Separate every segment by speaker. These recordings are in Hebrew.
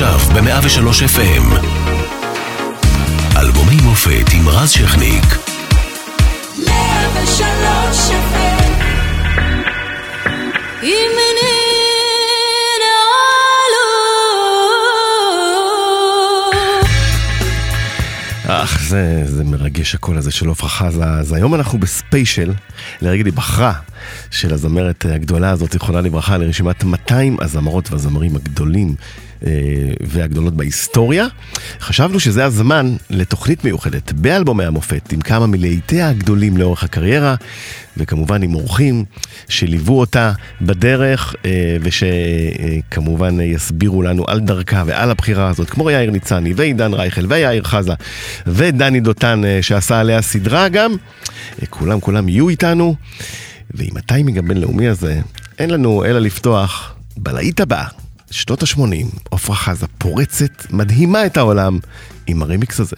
Speaker 1: עכשיו ב-103 FM. אלבומי מופת עם רז שכניק.
Speaker 2: 103 FM.
Speaker 3: אך, זה, זה מרגש הקול הזה של עפרה חזה. אז היום אנחנו בספיישל, לרגל היבחרה של הזמרת הגדולה הזאת, זיכרונה לברכה, לרשימת 200 הזמרות והזמרים הגדולים והגדולות בהיסטוריה. חשבנו שזה הזמן לתוכנית מיוחדת באלבומי המופת, עם כמה מלהיטיה הגדולים לאורך הקריירה, וכמובן עם אורחים שליוו אותה בדרך, אה, ושכמובן יסבירו לנו על דרכה ועל הבחירה הזאת, כמו יאיר ניצני ועידן רייכל ויאיר חזה ודני דותן אה, שעשה עליה סדרה גם. אה, כולם כולם יהיו איתנו, ועם הטיימינג הבינלאומי הזה, אין לנו אלא לפתוח בלהיט הבא. שנות ה-80, עפרה חזה פורצת, מדהימה את העולם עם הרמיקס הזה.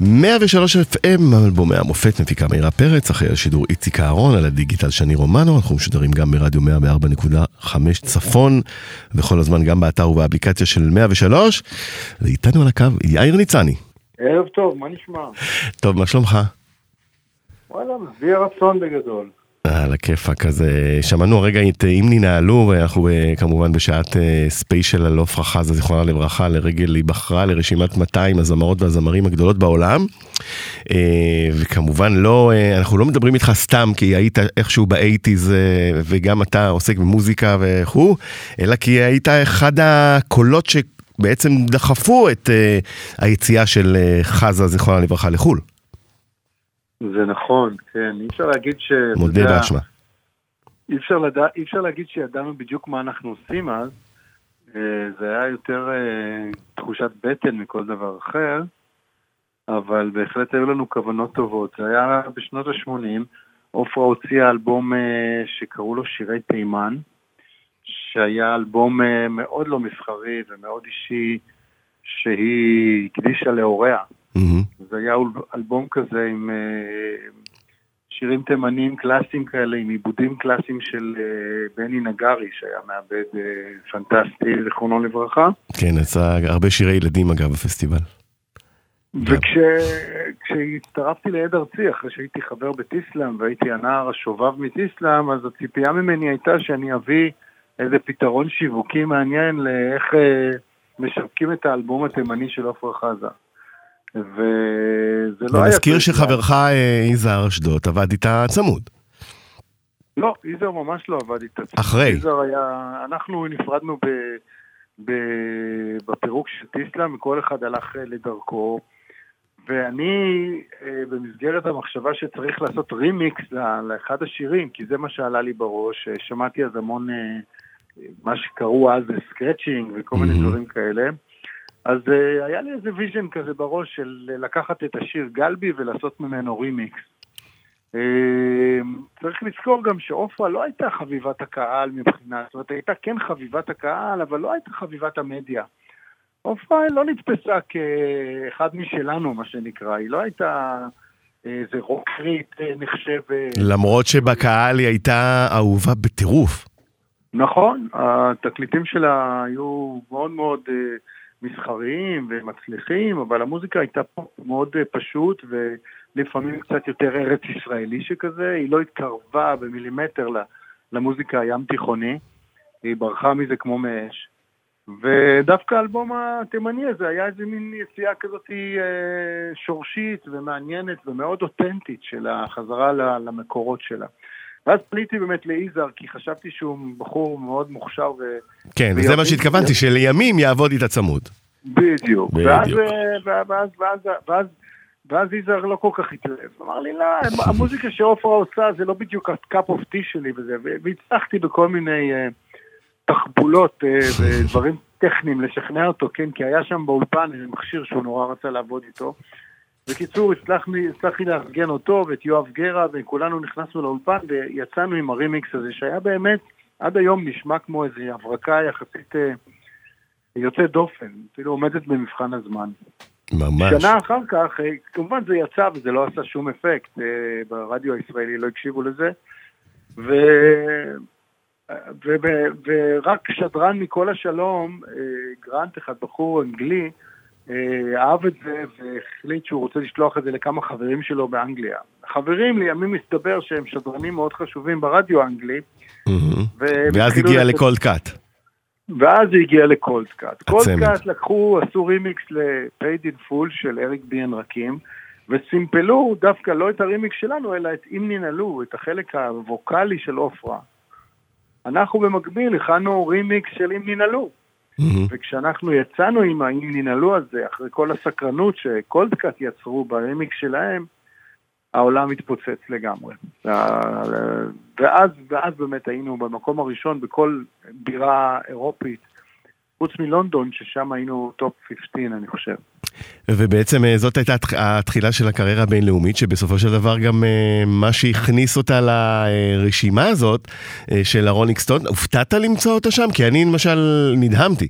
Speaker 3: 103 FM, אלבומי המופת, מפיקה מאירה פרץ, אחרי השידור איציק אהרון, על הדיגיטל שני רומנו, אנחנו משודרים גם ברדיו 104.5 צפון, וכל הזמן גם באתר ובאפליקציה של 103, ואיתנו על הקו יאיר ניצני.
Speaker 4: ערב טוב, מה נשמע?
Speaker 3: טוב, מה שלומך?
Speaker 4: וואלה, משביע רצון בגדול.
Speaker 3: על הכיפאק, אז אה, שמענו הרגע את אה, אם ננעלו, ואנחנו אה, כמובן בשעת ספיישל על עפרה חזה, זיכרונה לברכה, לרגל היבחרה לרשימת 200 הזמרות והזמרים הגדולות בעולם. וכמובן לא, אנחנו לא מדברים איתך סתם כי היית איכשהו באייטיז וגם אתה עוסק במוזיקה וכו', אלא כי היית אחד הקולות שבעצם דחפו את היציאה של חזה, זיכרונה לברכה, לחו"ל.
Speaker 4: זה נכון, כן, אי אפשר להגיד ש...
Speaker 3: מודה באשמה.
Speaker 4: אי אפשר, לדע, אי אפשר להגיד שידענו בדיוק מה אנחנו עושים אז, אה, זה היה יותר אה, תחושת בטן מכל דבר אחר, אבל בהחלט היו לנו כוונות טובות. זה היה בשנות ה-80, עופרה הוציאה אלבום אה, שקראו לו שירי תימן, שהיה אלבום מאוד לא מסחרי ומאוד אישי, שהיא הקדישה להוריה. Mm-hmm. זה היה אלבום כזה עם uh, שירים תימניים קלאסיים כאלה, עם עיבודים קלאסיים של uh, בני נגרי, שהיה מעבד uh, פנטסטי, זיכרונו לברכה.
Speaker 3: כן, יצא הרבה שירי ילדים אגב בפסטיבל.
Speaker 4: וכשהצטרפתי לעד ארצי, אחרי שהייתי חבר בטיסלאם והייתי הנער השובב מטיסלאם, אז הציפייה ממני הייתה שאני אביא איזה פתרון שיווקי מעניין לאיך משווקים את האלבום התימני של עפרה חזה. וזה לא היה...
Speaker 3: אני מזכיר שחברך אה, יזהר אשדוד עבד איתה צמוד.
Speaker 4: לא, יזהר ממש לא עבד איתה צמוד.
Speaker 3: אחרי.
Speaker 4: יזהר היה... אנחנו נפרדנו ב... ב... בפירוק של טיסלאם, וכל אחד הלך אה, לדרכו. ואני, אה, במסגרת המחשבה שצריך לעשות רימיקס לאחד השירים, כי זה מה שעלה לי בראש, שמעתי אז המון, מה שקראו אז scratching וכל מיני דברים כאלה. אז אה, היה לי איזה vision כזה בראש של לקחת את השיר גלבי ולעשות ממנו רימיקס. אה, צריך לזכור גם שעפרה לא הייתה חביבת הקהל מבחינה, זאת אומרת הייתה כן חביבת הקהל, אבל לא הייתה חביבת המדיה. עופרה לא נתפסה כאחד משלנו, מה שנקרא, היא לא הייתה איזה רוקרית נחשבת.
Speaker 3: למרות שבקהל היא הייתה אהובה בטירוף.
Speaker 4: נכון, התקליטים שלה היו מאוד מאוד... מסחריים ומצליחים, אבל המוזיקה הייתה פה מאוד אה, פשוט ולפעמים קצת יותר ארץ ישראלי שכזה, היא לא התקרבה במילימטר למוזיקה הים תיכוני, היא ברחה מזה כמו מאש. ודווקא האלבום התימני הזה היה איזה מין יציאה כזאת אה, שורשית ומעניינת ומאוד אותנטית של החזרה למקורות שלה. ואז פניתי באמת ליזהר, כי חשבתי שהוא בחור מאוד מוכשר ו...
Speaker 3: כן, וזה מה שהתכוונתי, שלימים יעבוד איתה צמוד.
Speaker 4: בדיוק. ואז, אה, ואז, ואז, ואז, ואז יזהר לא כל כך התלהב. אמר לי, לא, המוזיקה שעופרה עושה זה לא בדיוק ה-cup of tea שלי וזה, והצלחתי בכל מיני uh, תחבולות uh, ודברים טכניים לשכנע אותו, כן, כי היה שם באולפן מכשיר שהוא נורא רצה לעבוד איתו. בקיצור, הצלחתי לארגן אותו ואת יואב גרה, וכולנו נכנסנו לאולפן ויצאנו עם הרימיקס הזה, שהיה באמת, עד היום נשמע כמו איזו הברקה יחסית אה, יוצאת דופן, אפילו עומדת במבחן הזמן.
Speaker 3: ממש.
Speaker 4: שנה אחר כך, אה, כמובן זה יצא וזה לא עשה שום אפקט, אה, ברדיו הישראלי לא הקשיבו לזה, ו... ורק שדרן מקול השלום, גרנט אחד, בחור אנגלי, אהב את זה והחליט שהוא רוצה לשלוח את זה לכמה חברים שלו באנגליה. חברים לימים מסתבר שהם שדרנים מאוד חשובים ברדיו האנגלי.
Speaker 3: ואז הגיע ל Coldcut.
Speaker 4: ואז זה הגיע ל Coldcut. Coldcut לקחו, עשו רימיקס ל-Paid in Full של Eric B. and Rakim, וסימפלו דווקא לא את הרימיקס שלנו, אלא את אם ננעלו, את החלק הווקאלי של עפרה. אנחנו במקביל הכנו רימיקס של אם ננעלו. Mm-hmm. וכשאנחנו יצאנו עם האם ננעלו הזה, אחרי כל הסקרנות ש Coldcut יצרו ברימיקס שלהם, העולם התפוצץ לגמרי. ואז, ואז באמת היינו במקום הראשון בכל בירה אירופית, חוץ מלונדון, ששם היינו top 15, אני חושב.
Speaker 3: ובעצם אה, זאת הייתה התחילה של הקריירה הבינלאומית, שבסופו של דבר גם אה, מה שהכניס אותה לרשימה הזאת אה, של הרולינג סטון, הופתעת למצוא אותה שם? כי אני למשל נדהמתי.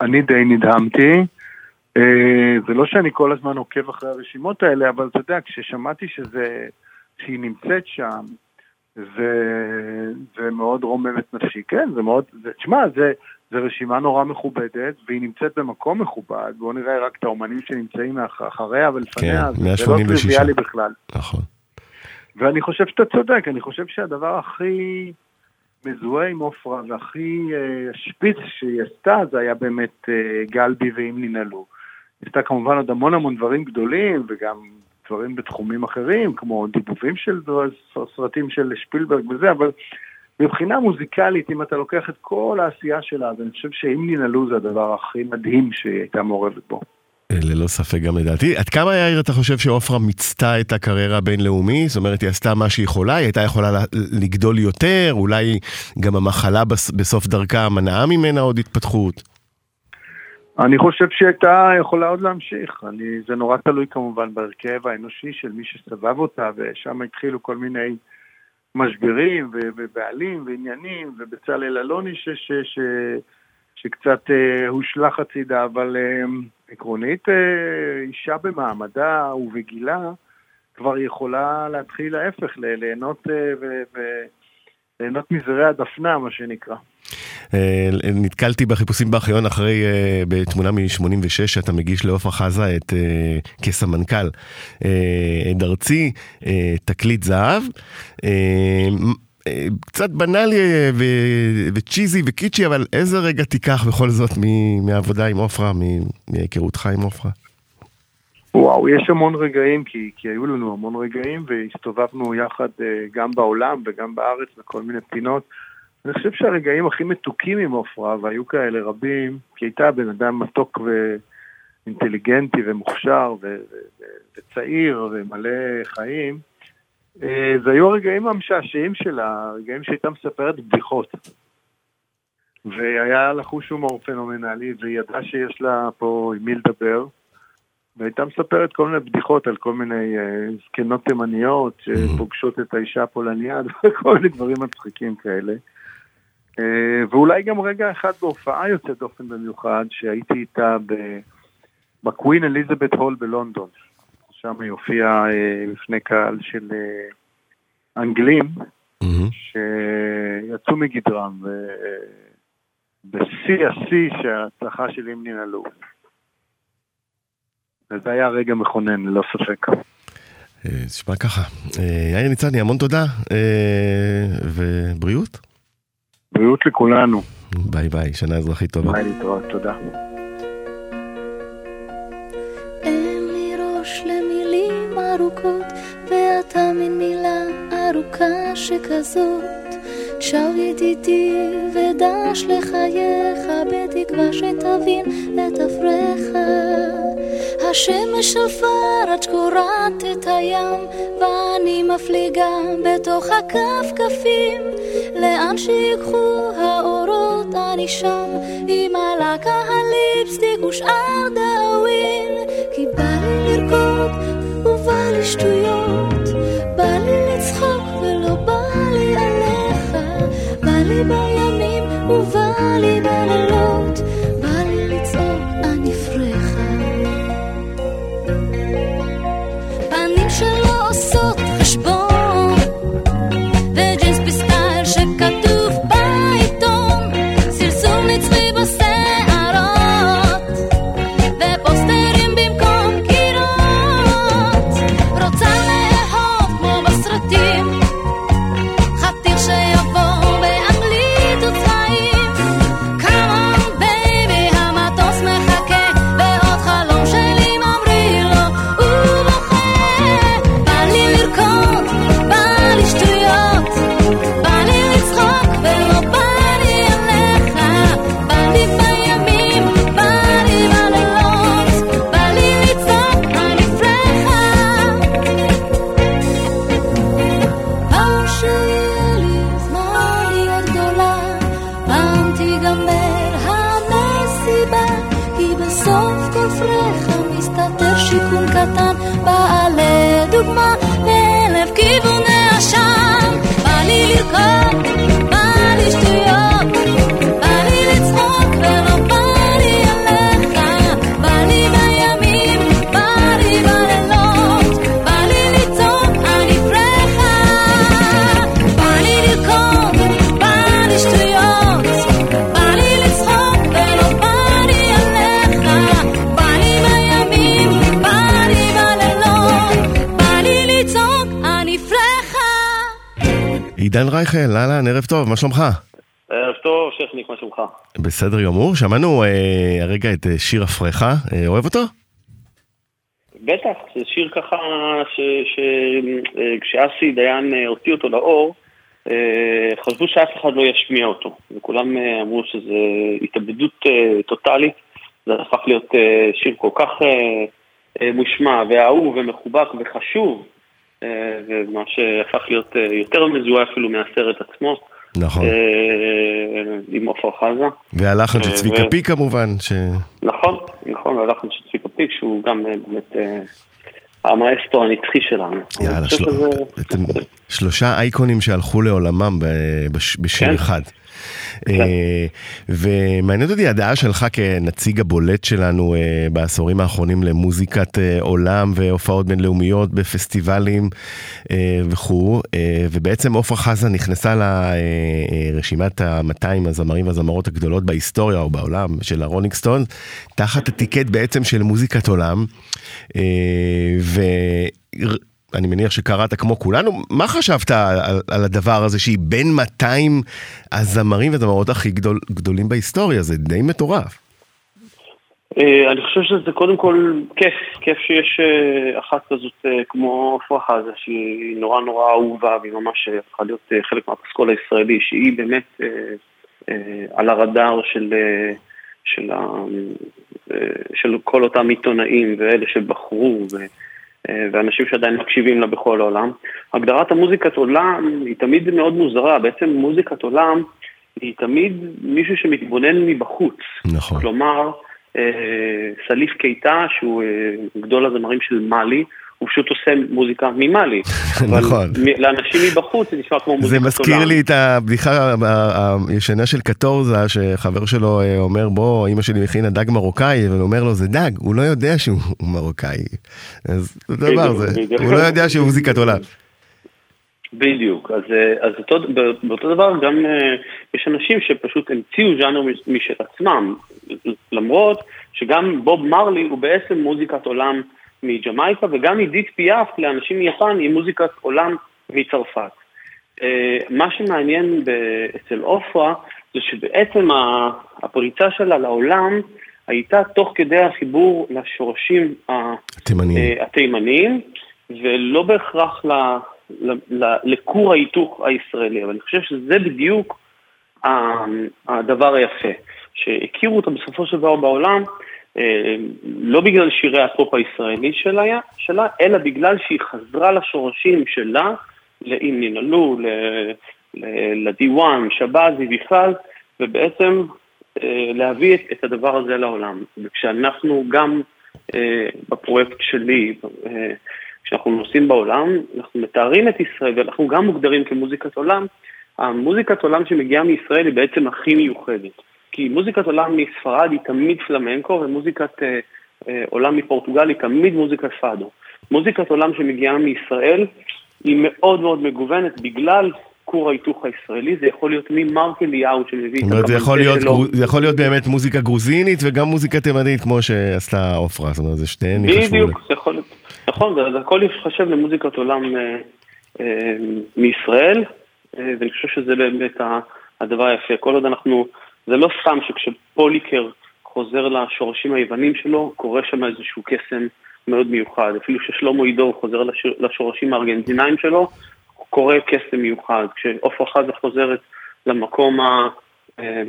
Speaker 4: אני די נדהמתי. זה לא שאני כל הזמן עוקב אחרי הרשימות האלה, אבל אתה יודע, כששמעתי שזה, שהיא נמצאת שם, זה, זה מאוד רומם את נפשי. כן, זה מאוד, זה, תשמע, זה, זה רשימה נורא מכובדת, והיא נמצאת במקום מכובד. בואו נראה רק את האומנים שנמצאים אחריה ולפניה,
Speaker 3: כן,
Speaker 4: זה
Speaker 3: 186.
Speaker 4: לא טריוויאלי בכלל.
Speaker 3: נכון.
Speaker 4: ואני חושב שאתה צודק, אני חושב שהדבר הכי מזוהה עם עופרה והכי אה, שפיץ שהיא עשתה, זה היה באמת אה, גלבי ואם ננעלו. היא עשתה כמובן עוד המון המון דברים גדולים, וגם דברים בתחומים אחרים, כמו דיבובים של סרטים של שפילברג וזה, אבל מבחינה מוזיקלית, אם אתה לוקח את כל העשייה שלה, אז אני חושב שאם ננעלו זה הדבר הכי מדהים שהיא הייתה מעורבת בו.
Speaker 3: אה, ללא ספק גם לדעתי. עד כמה יאיר אתה חושב שעופרה מיצתה את הקריירה הבינלאומי? זאת אומרת, היא עשתה מה שהיא יכולה, היא הייתה יכולה לגדול יותר, אולי גם המחלה בס- בסוף דרכה מנעה ממנה עוד התפתחות.
Speaker 4: אני חושב שהיא הייתה יכולה עוד להמשיך. אני, זה נורא תלוי כמובן בהרכב האנושי של מי שסבב אותה, ושם התחילו כל מיני משברים ובעלים ועניינים, ובצלאל אלוני ש- ש- ש- שקצת אה, הושלך הצידה, אבל אה, עקרונית אה, אישה במעמדה ובגילה כבר יכולה להתחיל ההפך, ליהנות, אה, ו- ו- ליהנות מזרי הדפנה, מה שנקרא.
Speaker 3: אה, נתקלתי בחיפושים בארכיון אחרי, אה, בתמונה מ-86, שאתה מגיש לעופרה חזה את, אה, כסמנכ"ל, את ארצי, תקליט זהב. קצת בנאלי וצ'יזי וקיצ'י, אבל איזה רגע תיקח בכל זאת מהעבודה עם עופרה, מהיכרותך עם עופרה?
Speaker 4: וואו, יש המון רגעים, כי, כי היו לנו המון רגעים, והסתובבנו יחד אה, גם בעולם וגם בארץ בכל מיני פינות. אני חושב שהרגעים הכי מתוקים עם עופרה, והיו כאלה רבים, כי הייתה בן אדם מתוק ואינטליגנטי ומוכשר ו- ו- ו- וצעיר ומלא חיים, אה, זה היו הרגעים המשעשעים שלה, הרגעים שהייתה מספרת בדיחות. והיה לה חוש הומור פנומנלי, והיא ידעה שיש לה פה עם מי לדבר. והייתה מספרת כל מיני בדיחות על כל מיני אה, זקנות תימניות שפוגשות את האישה הפולניה וכל מיני דברים מצחיקים כאלה. אה, ואולי גם רגע אחד בהופעה יוצאת דופן במיוחד, שהייתי איתה בקווין אליזבת הול בלונדון. שם היא הופיעה אה, בפני קהל של אנגלים. שיצאו מגדרם, ובשיא השיא שההצלחה שלי עם ננעלו. וזה היה רגע מכונן, ללא ספק.
Speaker 3: אה, תשמע ככה, אה, יאיר ניצני, המון תודה, אה, ובריאות.
Speaker 4: בריאות לכולנו.
Speaker 3: ביי ביי, שנה אזרחית טובה.
Speaker 4: ביי להתראות, תודה.
Speaker 2: ארוכות, ואתה מין מילה ארוכה שכזאת. צ'או ידידי, ודש לחייך, בתקווה שתבין את אפריך. השמש של פראג' קורעת את הים, ואני מפליגה בתוך הכפכפים. לאן שיקחו האורות אני שם, עם הלקה הליפסטיק ושאר דאווין. כי בא לי לרקוד ובא לי שטויות, בא לי לצחוק ולא בא לי עליך. בא לי בימים ובא לי בלילות,
Speaker 3: רייכל, אהלן, ערב טוב, מה שלומך?
Speaker 5: ערב טוב, שכניק, מה שלומך?
Speaker 3: בסדר גמור, שמענו אה, הרגע את אה, שיר אפרך, אה, אוהב אותו?
Speaker 5: בטח, זה שיר ככה שכשאסי אה, דיין אה, הוציא אותו לאור, אה, חשבו שאף אחד לא ישמיע אותו, וכולם אה, אמרו שזו התאבדות אה, טוטאלית, זה הפך להיות אה, שיר כל כך אה, אה, מושמע ואהוב ומחובק וחשוב, ומה שהפך להיות אה, יותר מזוהה אפילו מהסרט עצמו.
Speaker 3: נכון.
Speaker 5: אה, עם עופר חזה.
Speaker 3: והלחן של
Speaker 5: אה,
Speaker 3: צביקה
Speaker 5: ו-
Speaker 3: פי כמובן, ש...
Speaker 5: נכון, נכון, והלחן של צביקה פיק, שהוא גם אה, באמת אה, המאסטרו הנצחי שלנו.
Speaker 3: יאללה, של... שלושה אייקונים שהלכו לעולמם. בשיר
Speaker 5: כן.
Speaker 3: אחד. אה, ומעניין אותי הדעה שלך כנציג הבולט שלנו אה, בעשורים האחרונים למוזיקת אה, עולם והופעות בינלאומיות בפסטיבלים וכו', ובעצם עפרה חזה נכנסה לרשימת ה-200 הזמרים והזמרות הגדולות בהיסטוריה או בעולם של הרולינג סטונס, תחת הטיקט בעצם של מוזיקת עולם. ו... אני מניח שקראת כמו כולנו, מה חשבת על, על הדבר הזה שהיא בין 200 הזמרים והזמרות הכי גדול, גדולים בהיסטוריה? זה די מטורף.
Speaker 5: אה, אני חושב שזה קודם כל כיף, כיף שיש אה, אחת כזאת אה, כמו עפרה חזה, שהיא נורא נורא אהובה, והיא ממש הפכה להיות חלק מהפסקול הישראלי, שהיא באמת על הרדאר של, של, אה, של כל אותם עיתונאים ואלה שבחרו. ו... אה, ואנשים שעדיין מקשיבים לה בכל העולם. הגדרת המוזיקת עולם היא תמיד מאוד מוזרה, בעצם מוזיקת עולם היא תמיד מישהו שמתבונן מבחוץ.
Speaker 3: נכון.
Speaker 5: כלומר, אה, סליף קיטה, שהוא אה, גדול הזמרים של מאלי, הוא פשוט עושה מוזיקה. אבל
Speaker 3: נכון.
Speaker 5: לאנשים מבחוץ זה נשמע כמו מוזיקת
Speaker 3: זה. מזכיר לי את הבדיחה הישנה של קטורזה, שחבר שלו אה, אומר, בוא, אמא שלי הכינה דג מרוקאי, והוא אומר לו, זה דג, הוא לא יודע שהוא מרוקאי. אז זה דבר. הוא לא יודע שהוא מוזיקת עולם.
Speaker 5: בדיוק, אז, אה, אז אותו, באותו דבר גם אה, יש אנשים שפשוט המציאו ז'אנר מש- משל עצמם, למרות שגם בוב מרלי הוא בעצם מוזיקת עולם מג'מייקה, וגם עידית פיאף לאנשים מיפן היא מוזיקת עולם מצרפת. אה, מה שמעניין אצל עופרה זה שבעצם הפריצה שלה לעולם הייתה תוך כדי החיבור לשורשים ה-
Speaker 3: תימניים.
Speaker 5: אה, התימניים, ולא בהכרח ל, ל, ל, לכור ההיתוך הישראלי, אבל אני חושב שזה בדיוק הדבר היפה, שהכירו אותה בסופו של דבר בעולם, לא בגלל שירי הפופ הישראלי שלה, שלה, אלא בגלל שהיא חזרה לשורשים שלה, לאם ננעלו, לדי-וואן, שבזי בכלל, ובעצם אה, להביא את, את הדבר הזה לעולם. וכשאנחנו גם אה, בפרויקט שלי, אה, כשאנחנו נוסעים בעולם, אנחנו מתארים את ישראל ואנחנו גם מוגדרים כמוזיקת עולם. המוזיקת עולם שמגיעה מישראל היא בעצם הכי מיוחדת. כי מוזיקת עולם מספרד היא תמיד פלמנקו ומוזיקת אה, אה, עולם מפורטוגל היא תמיד מוזיקת פאדו. מוזיקת עולם שמגיעה מישראל היא מאוד מאוד מגוונת בגלל כור ההיתוך הישראלי, זה יכול להיות ממרק אליהו שמביא את
Speaker 3: להיות,
Speaker 5: שלו.
Speaker 3: זה יכול להיות באמת מוזיקה גרוזינית וגם מוזיקה תימנית, כמו שעשתה עופרה, זאת אומרת, זה שתיהן ייחשבו. ל-
Speaker 5: בדיוק, זה יכול להיות, נכון, זה זה הכל יחשב למוזיקת עולם אה, אה, מישראל, אה, ואני חושב שזה באמת הדבר היפה. כל עוד אנחנו, זה לא סתם שכשפוליקר חוזר לשורשים היוונים שלו, קורה שם איזשהו קסם מאוד מיוחד. אפילו כששלמה עידו חוזר לשורשים הארגנטינאים שלו, קורה קסם מיוחד. כשעופרה חזה חוזרת למקום ה... אה,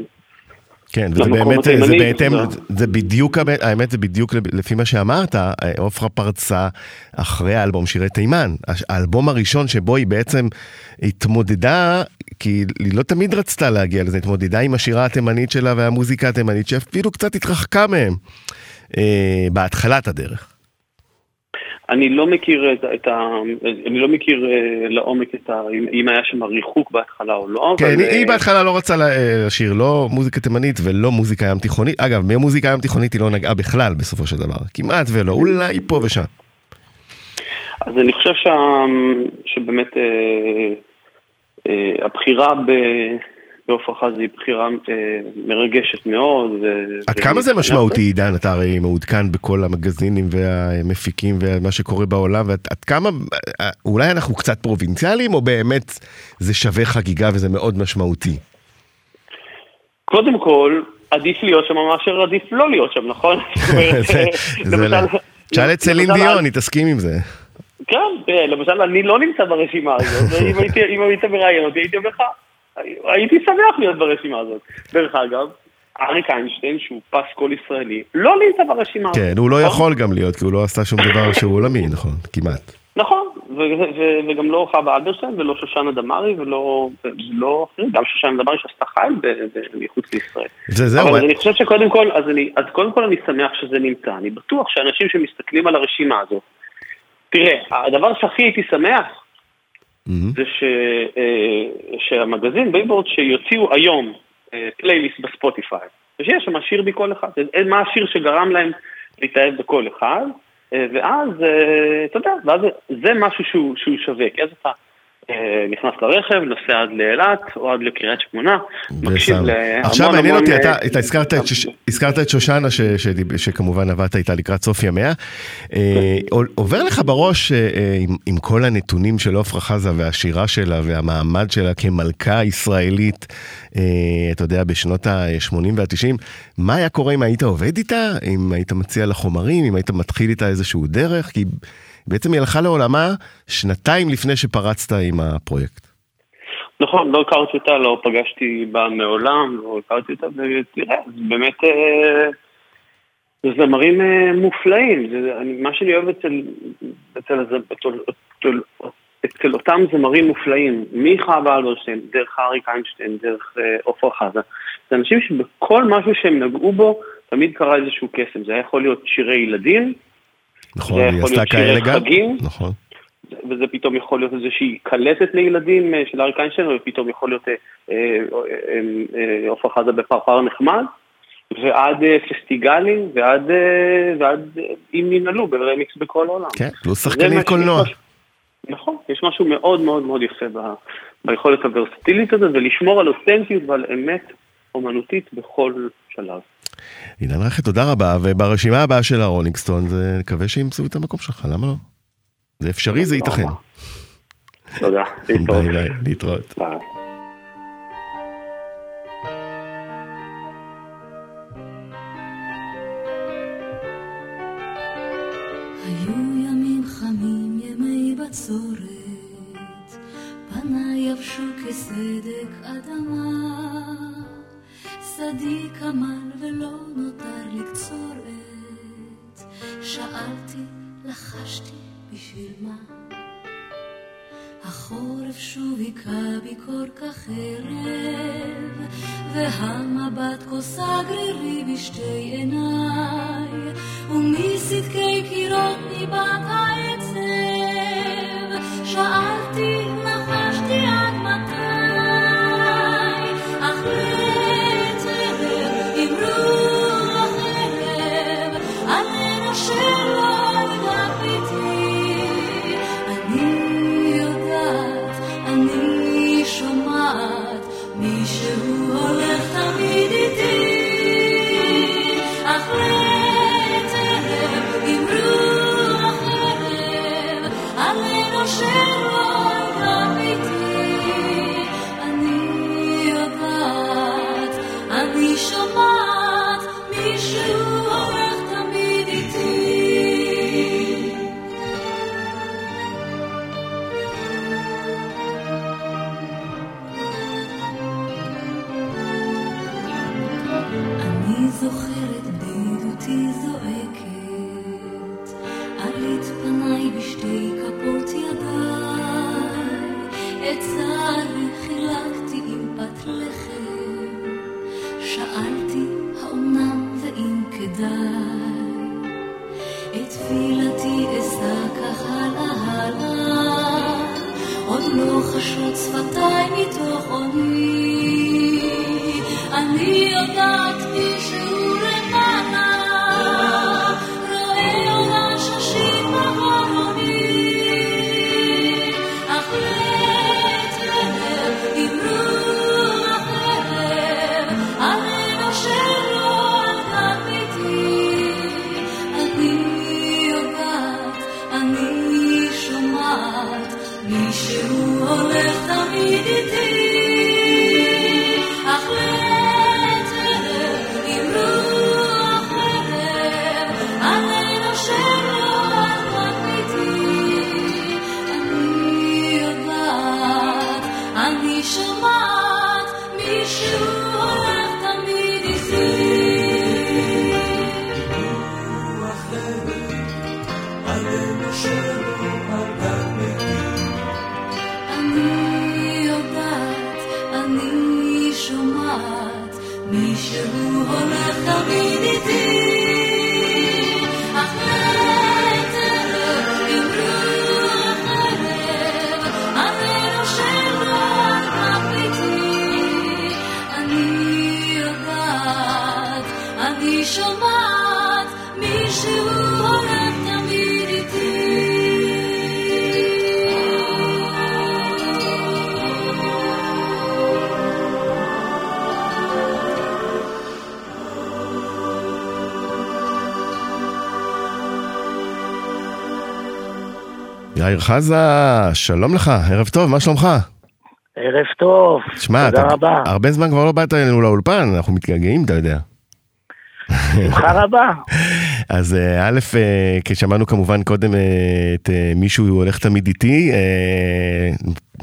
Speaker 3: כן, וזה באמת, זה
Speaker 5: התימני,
Speaker 3: בהתאם,
Speaker 5: זה-
Speaker 3: זה בדיוק, האמת- זה בדיוק לפי מה שאמרת, עופרה פרצה אחרי האלבום שירי תימן. האלבום הראשון שבו היא בעצם התמודדה, כי היא לא תמיד רצתה להגיע לזה, התמודדה עם השירה התימנית שלה והמוזיקה התימנית, שאפילו קצת התרחקה מהם אה, בהתחלת הדרך.
Speaker 5: אני לא מכיר את, את ה... אני לא מכיר אה, לעומק את ה... אם, אם היה שם ריחוק בהתחלה או לא.
Speaker 3: כן,
Speaker 5: אבל,
Speaker 3: היא,
Speaker 5: אה,
Speaker 3: בהתחלה לא רצה לה- לשיר לא מוזיקה תימנית ולא מוזיקה ים תיכונית. אגב, במוזיקה ים תיכונית היא לא נגעה בכלל בסופו של דבר. כמעט ולא, אולי פה ושם.
Speaker 5: אז אני חושב שה... שבאמת אה, אה, הבחירה ב... ועופרה חזה היא בחירה אה, מרגשת מאוד.
Speaker 3: עד כמה זה משמעותי, עידן? אתה הרי מעודכן בכל המגזינים והמפיקים ומה שקורה בעולם, ועד עד כמה, אה, אולי אנחנו קצת פרובינציאליים, או באמת זה שווה חגיגה וזה מאוד משמעותי?
Speaker 5: קודם כל, עדיף להיות שם מאשר עדיף לא להיות שם, נכון?
Speaker 3: זה- לא- תשאל את סלין דיון, היא תסכים עם זה.
Speaker 5: כן, תראה, למשל אני לא נמצא ברשימה הזאת, ואם אם היית מראיין אותי הייתי אומר לך, הייתי שמח להיות ברשימה הזאת. דרך אגב, אריק איינשטיין, שהוא פסקול ישראלי, לא נמצא ברשימה הזאת.
Speaker 3: כן, הוא לא
Speaker 5: נכון?
Speaker 3: יכול גם להיות, כי הוא לא עשה שום דבר שהוא עולמי, נכון? כמעט.
Speaker 5: נכון, וגם לא חווה אלברשטיין ולא שושנה דמארי ולא גם שושנה דמארי שעשתה חייל מחוץ לישראל.
Speaker 3: זה זהו,
Speaker 5: אבל אני חושב שקודם כל, אז קודם כל אני שמח שזה נמצא. אני בטוח שאנשים שמסתכלים על הרשימה הזאת, תראה, הדבר שהכי הייתי שמח. זה ש, אה, שהמגזין בייבורד שיוציאו היום אה, פלייליסט בספוטיפיי, ושיש שם שיר מכל אחד. אה, מה השיר שגרם להם להתאהב בכל אחד, אה, ואז, אה, אתה יודע, ואז זה משהו שהוא, שהוא שווה, כי אז אתה אה, נכנס לרכב, נוסע עד לאילת או עד לקריית שמונה, מקשיב. להמון
Speaker 3: עכשיו מעניין
Speaker 5: המון,
Speaker 3: אותי,
Speaker 5: אה,
Speaker 3: אתה אתה הזכרת את ש- הזכרת את שושנה, ש- שדיב- שכמובן עבדת איתה לקראת סוף ימיה. אה, עובר לך בראש, אה, אה, עם- עם כל הנתונים של עפרה חזה והשירה שלה והמעמד שלה כמלכה ישראלית, אה, אתה יודע, בשנות ה-80 וה-90, מה היה קורה אם היית עובד איתה? אם היית מציע לה חומרים? אם היית מתחיל איתה איזשהו דרך? כי בעצם היא הלכה לעולמה שנתיים לפני שפרצת עם הפרויקט.
Speaker 5: נכון, לא הכרתי אותה, לא פגשתי בה מעולם, לא הכרתי אותה, ותראה, באמת, אה, זה זמרים אה, מופלאים, זה, אני, מה שאני אוהב אצל, אצל, אצל, אצל, אצל אותם זמרים מופלאים, מחווה אלברשטיין, דרך אריק איינשטיין, דרך אה, עופרה חזה, זה אנשים שבכל משהו שהם נגעו בו, תמיד קרה איזשהו קסם, זה היה יכול להיות שירי ילדים,
Speaker 3: נכון, היא עשתה כאלה גם?
Speaker 5: חגים.
Speaker 3: נכון.
Speaker 5: וזה פתאום יכול להיות איזושהי קלטת לילדים אה, של אריק איינשטיין, ופתאום יכול להיות אה, אה, עופרה חזה בפרפר נחמד, ועד פסטיגלים, ועד, ועד אם ננעלו ברמיקס בכל העולם.
Speaker 3: כן, פלוס
Speaker 5: מה-
Speaker 3: קולנוע.
Speaker 5: נכון, יש משהו מאוד מאוד מאוד יפה ב- ביכולת הוורסטילית הזאת, ולשמור על אותנטיות ועל אמת אומנותית בכל שלב.
Speaker 3: אילן רכת, תודה רבה, וברשימה הבאה של ה Rolling Stone, זה נקווה שימצאו את המקום שלך, למה לא? זה אפשרי, זה ייתכן.
Speaker 5: תודה, להתראות.
Speaker 3: ביי ביי, להתראות.
Speaker 5: ביי.
Speaker 2: היו ימים חמים, ימי בצורת, פניי יבשו כסדק אדמה, שדי כמל ולא נותר לקצורת, שאלתי, לחשתי, בשביל מה? החורף שוב היכה בי כל כך ערב, והמבט כוסה גרירי בשתי עיניי, ומסדקי קירות ניבט העצב. שאלתי, תפילתי כך הלאה הלאה, עוד לא חשות שפתיי מתוך עוני. אני יודעת
Speaker 3: יאיר חזה, שלום לך, ערב טוב, מה שלומך?
Speaker 6: ערב טוב,
Speaker 3: שמע,
Speaker 6: תודה
Speaker 3: אתה
Speaker 6: רבה,
Speaker 3: הרבה זמן כבר לא באת אלינו לאולפן, אנחנו מתגעגעים, אתה יודע.
Speaker 6: שמחה רבה.
Speaker 3: אז אה, א', אה, כשמענו כמובן קודם אה, את מישהו הולך תמיד איתי,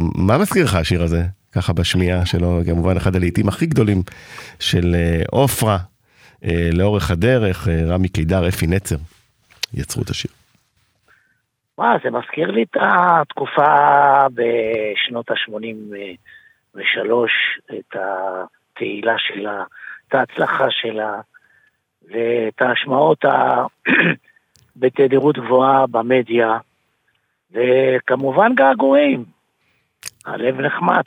Speaker 3: מה מזכיר לך השיר הזה? ככה בשמיעה שלו, כמובן אחד הלעיתים הכי גדולים של עופרה, לאורך הדרך, רמי קידר, אפי נצר, יצרו את השיר.
Speaker 6: מה, זה מזכיר לי את התקופה בשנות ה-83, את התהילה שלה, את ההצלחה שלה, ואת ההשמעות ה... בתדירות גבוהה במדיה, וכמובן געגועים. הלב נחמץ.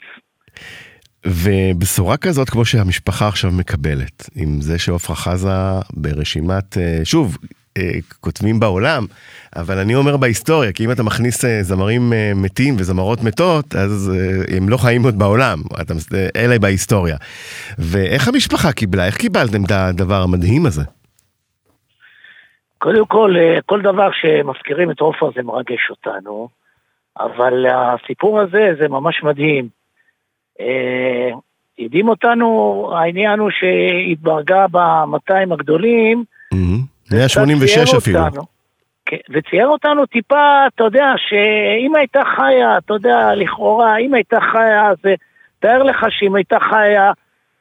Speaker 3: ובשורה כזאת, כמו שהמשפחה עכשיו מקבלת, עם זה שעופרה חזה ברשימת, אה, שוב, כותבים בעולם, אבל אני אומר בהיסטוריה, כי אם אתה מכניס אה, זמרים אה, מתים וזמרות מתות, אז אה, הם לא חיים עוד בעולם, אתה, אה, בהיסטוריה. ואיך המשפחה קיבלה? איך קיבלתם את הדבר המדהים הזה?
Speaker 6: קודם כל, אה, כל דבר שמזכירים את עופרה זה מרגש אותנו, אבל הסיפור הזה זה ממש מדהים. אה, הדהים אותנו, העניין הוא שהתברגה ב-200 הגדולים,
Speaker 3: מהמם.
Speaker 6: קצת
Speaker 3: 186
Speaker 6: ציער
Speaker 3: אפילו.
Speaker 6: אותנו. כן, וצייר אותנו טיפה, אתה יודע, שאם הייתה חיה, אתה יודע, לכאורה, אם הייתה חיה, אז תאר לך שאם הייתה חיה,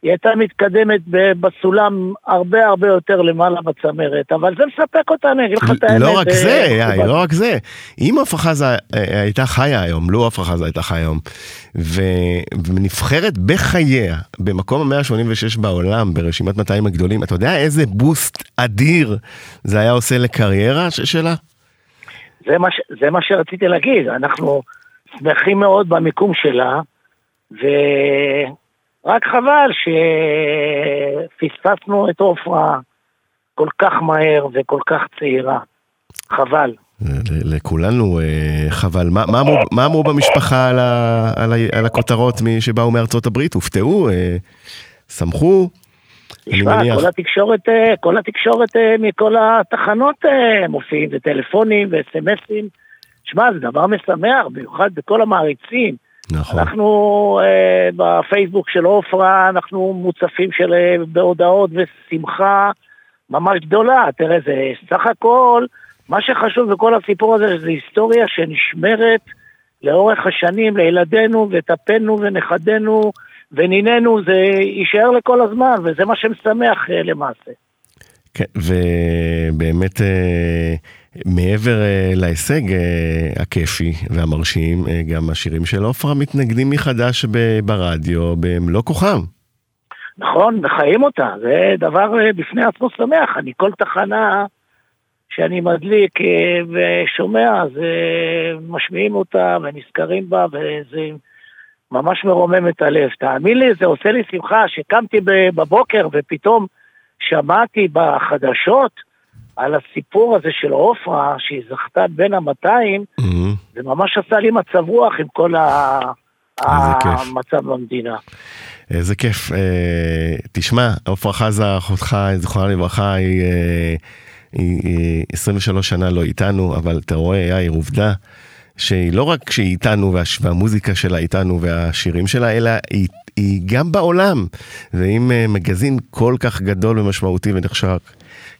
Speaker 6: היא הייתה מתקדמת בסולם הרבה הרבה יותר למעלה בצמרת, אבל זה מספק אותנו, אני אגיד לך את האמת.
Speaker 3: לא רק
Speaker 6: אה,
Speaker 3: זה,
Speaker 6: מכובד.
Speaker 3: לא רק זה. אם עפרה חזה אה, הייתה חיה היום, לו עפרה חזה הייתה חיה היום, ו- ונבחרת בחייה, במקום ה-186 בעולם, ברשימת 200 הגדולים, אתה יודע איזה בוסט אדיר זה היה עושה לקריירה שלה?
Speaker 6: זה מה, זה מה שרציתי להגיד, אנחנו שמחים מאוד במיקום שלה, ורק חבל שפספסנו את עופרה כל כך מהר וכל כך צעירה. חבל.
Speaker 3: לכולנו אה, חבל. מה, מה, אמרו, מה אמרו במשפחה על, ה, על, ה, על הכותרות שבאו מארצות הברית? הופתעו? אה, שמחו?
Speaker 6: תשמע. כל התקשורת, אה, כל התקשורת מכל התחנות מופיעים, וטלפונים וסמסים. שמע, זה דבר משמח, במיוחד בכל המעריצים.
Speaker 3: נכון.
Speaker 6: אנחנו אה, בפייסבוק של עופרה, אנחנו מוצפים של אה, בהודעות ושמחה ממש גדולה. תראה, זה סך הכל, מה שחשוב בכל הסיפור הזה, זה היסטוריה שנשמרת לאורך השנים לילדינו וטפנו ונכדינו ונינינו, זה יישאר לכל הזמן, וזה מה שמשמח אה, למעשה.
Speaker 3: כן, ובאמת אה, מעבר אה, להישג אה, הכיפי והמרשים, אה, גם השירים של עופרה מתנגנים מחדש ברדיו במלוא כוחם.
Speaker 6: נכון, וחיים אותה, זה דבר אה, בפני עצמו שמח. אני כל תחנה שאני מדליק אה, ושומע, אז אה, משמיעים אותה ונזכרים בה, וזה ממש מרומם את הלב. תאמין לי, זה עושה לי שמחה שקמתי בבוקר ופתאום שמעתי בחדשות על הסיפור הזה של עופרה, שהיא זכתה בין המאתיים,
Speaker 3: Mhm.
Speaker 6: זה ממש עשה לי מצב רוח עם כל ה... המצב במדינה.
Speaker 3: איזה כיף. אה, תשמע, עפרה חזה, אחותך, זיכרונה לברכה, היא, אה, היא, היא 23 שנה לא איתנו, אבל אתה רואה, יאיר, עובדה שהיא לא רק שהיא איתנו והש- והמוזיקה שלה איתנו והשירים שלה, אלא היא, היא גם בעולם. ואם אה, מגזין כל כך גדול ומשמעותי ונחשק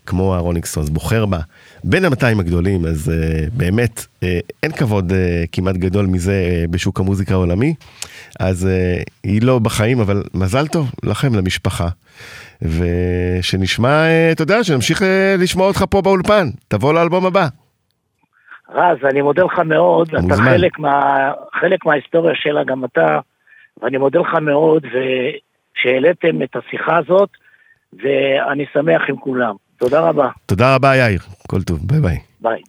Speaker 3: כמו הרולינג סטונס בוחר בה בין ה-200 הגדולים, אז uh, באמת uh, אין כבוד uh, כמעט גדול מזה uh, בשוק המוזיקה העולמי. אז uh, היא לא בחיים, אבל מזל טוב לכם, למשפחה. ושנשמע, uh, אתה יודע, שנמשיך uh, לשמוע אותך פה באולפן. תבוא לאלבום הבא.
Speaker 2: רז, אני מודה לך מאוד, אתה. חלק, מה, חלק מההיסטוריה שלה, גם אתה, ואני מודה לך מאוד שהעליתם את השיחה הזאת, ואני שמח עם כולם. תודה רבה,
Speaker 3: תודה רבה, יאיר. כל טוב, ביי ביי.
Speaker 2: ביי.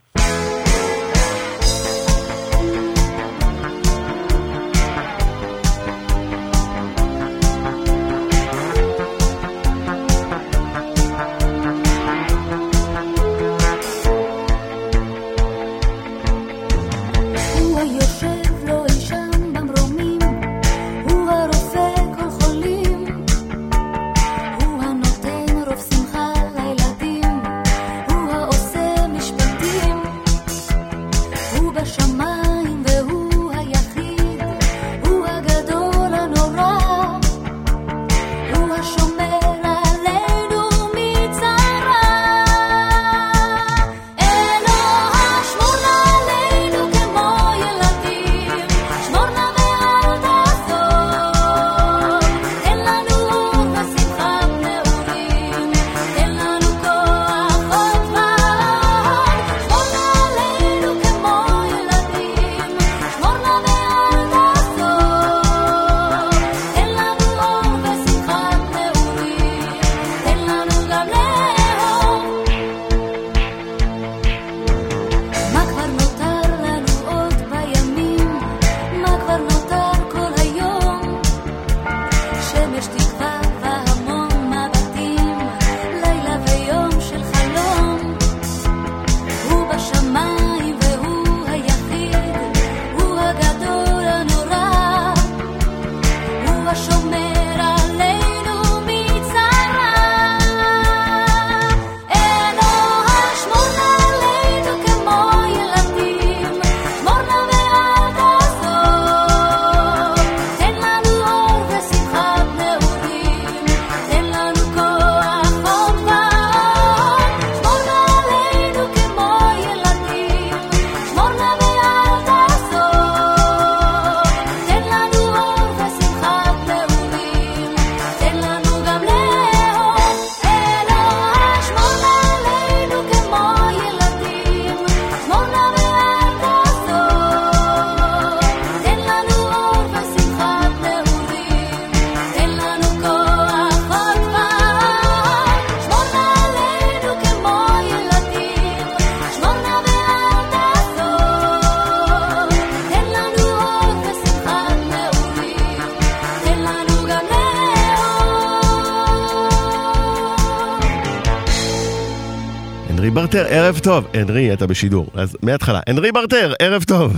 Speaker 3: ברטר, ערב טוב. הנרי, אתה בשידור, אז מההתחלה. הנרי ברטר, ערב טוב.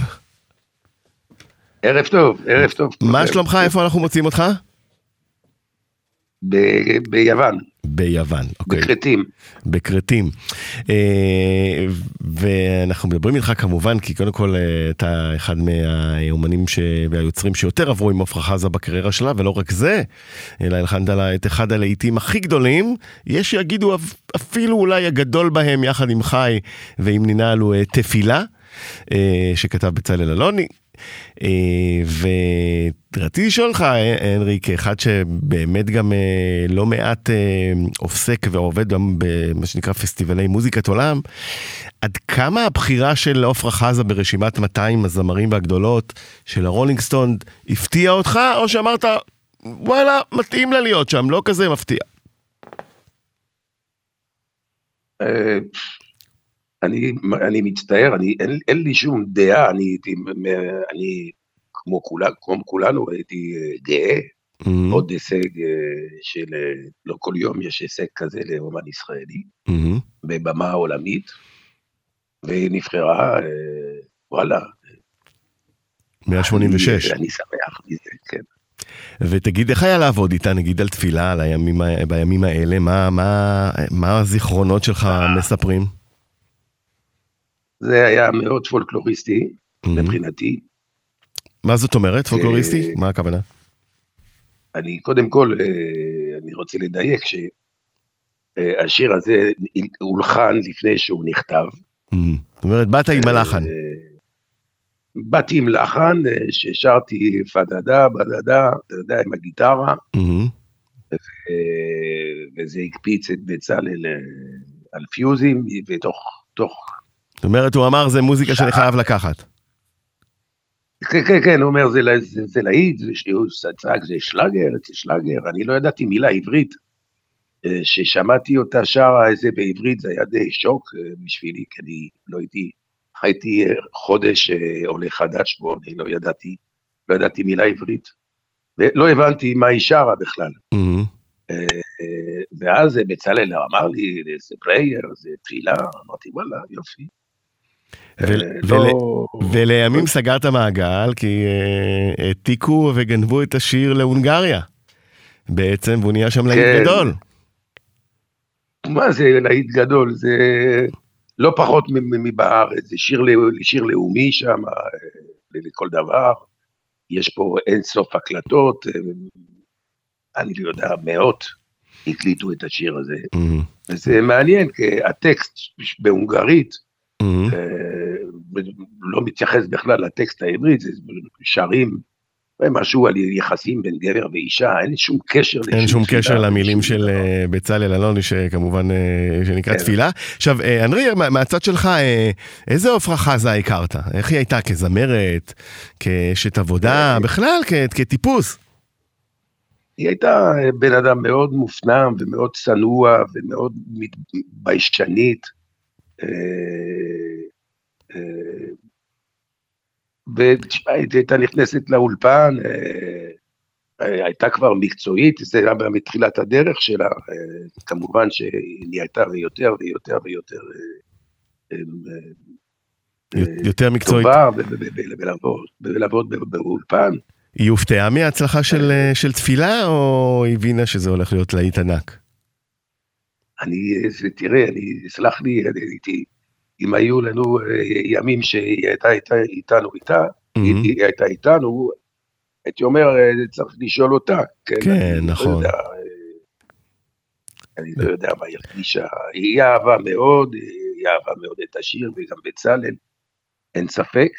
Speaker 7: ערב טוב, ערב טוב.
Speaker 3: מה שלומך? איפה אנחנו מוצאים אותך?
Speaker 7: ביוון,
Speaker 3: ביוון, אוקיי.
Speaker 7: בכרתים.
Speaker 3: בכרתים. אה, ואנחנו מדברים איתך כמובן, כי קודם כל אה, אתה אחד מהאומנים ש... והיוצרים שיותר עברו עם עפרה חזה בקריירה שלה, ולא רק זה, אלא הלחנת לה את אחד הלהיטים הכי גדולים, יש שיגידו אפ- אפילו אולי הגדול בהם, יחד עם חי ועם נינלו אה, תפילה, אה, שכתב בצלאל אלוני. אה, ורציתי לשאול אותך, אה, הנרי, כאחד שבאמת גם אה, לא מעט אה, עוסק ועובד גם במה שנקרא פסטיבלי מוזיקת עולם, עד כמה הבחירה של עפרה חזה ברשימת 200 הזמרים והגדולות של הרולינג סטון הפתיעה אותך, או שאמרת, וואלה, מתאים לה להיות שם, לא כזה מפתיע.
Speaker 7: אני, אני מצטער, אני, אין, אין לי שום דעה, אני הייתי, אני כמו, כולה, כמו כולנו הייתי אה, גאה,
Speaker 3: מהמם,
Speaker 7: עוד הישג אה, של, אה, לא כל יום יש הישג כזה לאומן ישראלי,
Speaker 3: מהמם.
Speaker 7: בבמה עולמית, והיא נבחרה, אה, וואלה,
Speaker 3: 186.
Speaker 7: אני, אני שמח מזה, כן.
Speaker 3: ותגיד, איך היה לעבוד איתה, נגיד, על תפילה, על הימים, בימים האלה? מה, מה, מה הזיכרונות שלך מספרים?
Speaker 7: זה היה מאוד פולקלוריסטי, מבחינתי.
Speaker 3: מה זאת אומרת, פולקלוריסטי?
Speaker 7: אה,
Speaker 3: מה הכוונה?
Speaker 7: אני קודם כל, אה, אני רוצה לדייק שהשיר הזה הולחן לפני שהוא נכתב.
Speaker 3: זאת אומרת, באת עם הלחן.
Speaker 7: אה, באתי עם לחן אה, ששרתי פדדה, בדדה, אתה יודע, עם הגיטרה. אה, וזה הקפיץ את בצלאל אה, על פיוזים, ותוך, תוך,
Speaker 3: זאת אומרת, הוא אמר, זה מוזיקה שאני. חייב לקחת.
Speaker 7: כן, כן, כן, הוא אומר, זה, זה, זה להיט, זה צעק, זה שלאגר, זה שלאגר, אני לא ידעתי מילה עברית. אה, ששמעתי אותה שרה איזה בעברית, זה היה די שוק אה, בשבילי, כי אני לא הייתי, הייתי אה, חודש עולה חדש פה, אני לא ידעתי, לא ידעתי מילה עברית. ולא הבנתי מה היא שרה בכלל. אה, ואז בצלאל אמר לי, זה פרייר, זה תפילה, אמרתי, וואלה, יופי. אה, לא-
Speaker 3: ולימים סגרת מעגל, כי אה, העתיקו וגנבו את השיר להונגריה. בעצם, והוא נהיה שם להיט
Speaker 7: כן.
Speaker 3: גדול.
Speaker 7: מה זה להיט גדול? זה לא פחות מבארץ, זה שיר, לא- לאומי שם, אה, לכל דבר. יש פה אין סוף הקלטות, אני לא יודע, מאות הקליטו את השיר הזה. וזה מעניין, כי הטקסט בהונגרית אה, לא מתייחס בכלל לטקסט העברית, זה שרים משהו על יחסים בין גבר ואישה, אין שום קשר.
Speaker 3: אין שום קשר למילים של. אה, בצלאל אלוני, שכמובן, אה, שנקרא
Speaker 7: כן.
Speaker 3: תפילה. עכשיו, אה, אנרי, מה- מהצד שלך, איזה עפרה חזה הכרת? איך היא הייתה? כזמרת? כאשת עבודה? בכלל, כטיפוס?
Speaker 7: היא הייתה בן אדם מאוד מופנם ומאוד צנוע ומאוד ביישנית. אה, אה, ותשמע, היא הייתה נכנסת לאולפן, אה, הייתה כבר מקצועית, זה היה מתחילת הדרך שלה, כמובן שהיא נהייתה יותר ויותר ויותר
Speaker 3: יותר מקצועית.
Speaker 7: טובה ב- באולפן.
Speaker 3: היא הופתעה מההצלחה של, של תפילה, או הבינה שזה הולך להיות להיט ענק?
Speaker 7: אני, תראה, אני, סלח לי, אני הייתי, אם היו לנו אה, ימים שהיא הייתה איתה- איתנו איתה,
Speaker 3: מהמם.
Speaker 7: היא הייתה איתנו, הייתי אומר, אה, צריך לשאול אותה.
Speaker 3: כן,
Speaker 7: אני לא
Speaker 3: נכון.
Speaker 7: יודע, אה, אני לא יודע מה היא הרגישה. היא אהבה מאוד, היא אהבה מאוד את השיר, וגם בצלאל, אין ספק.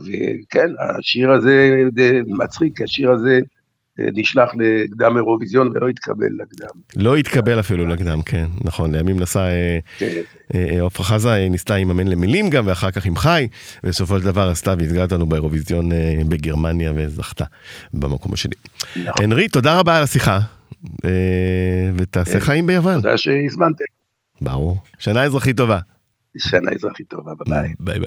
Speaker 7: וכן, השיר הזה מצחיק, השיר הזה נשלח לקדם אירוויזיון ולא התקבל לקדם.
Speaker 3: לא התקבל אפילו לקדם, כן, נכון, לימים נסע אה,
Speaker 7: כן.
Speaker 3: אה, עפרה חזה, אה, ניסתה עם אמן למילים גם, ואחר כך עם חי, ובסופו של דבר עשתה וייצגה אותנו באירוויזיון אה, בגרמניה וזכתה במקום השני.
Speaker 7: נכון.
Speaker 3: הנרי, תודה רבה על השיחה, אה, ותעשה
Speaker 7: כן.
Speaker 3: חיים ביוון.
Speaker 7: תודה שהזמנתם.
Speaker 3: ברור. שנה אזרחית טובה.
Speaker 7: שנה אזרחית טובה, ביי.
Speaker 3: ביי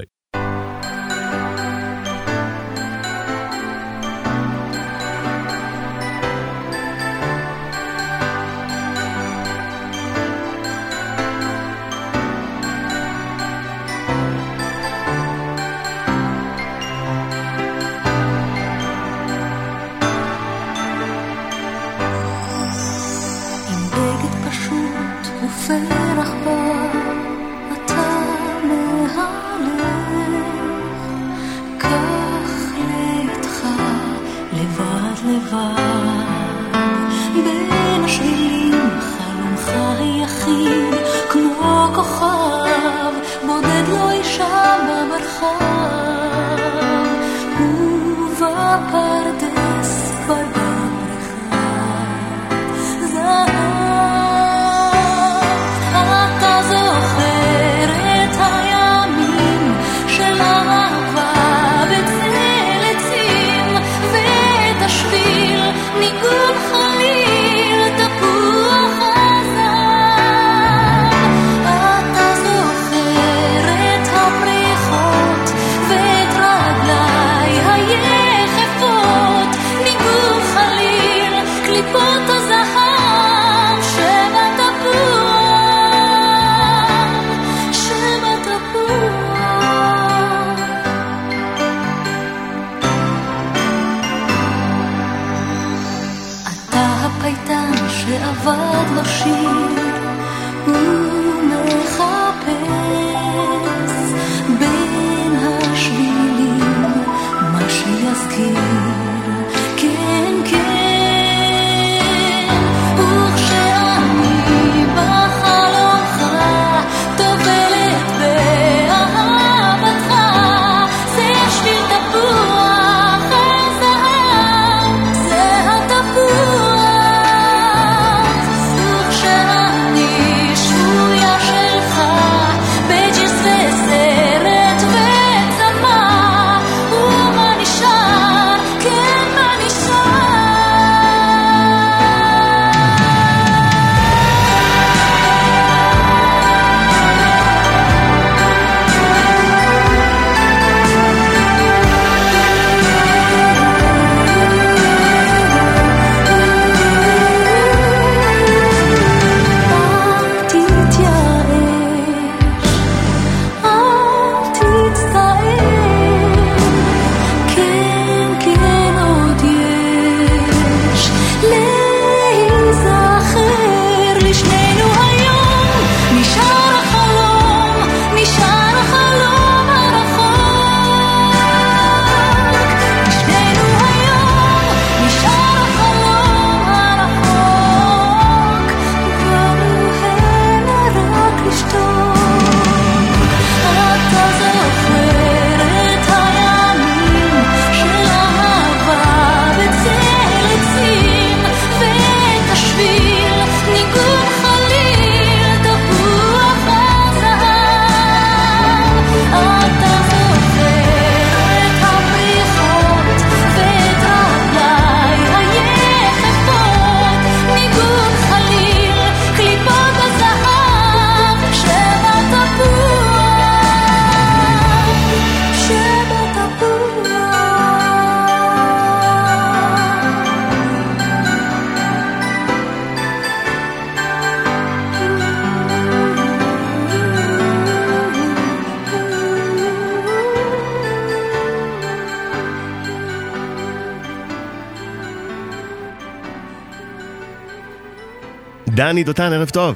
Speaker 3: דני דותן, ערב טוב.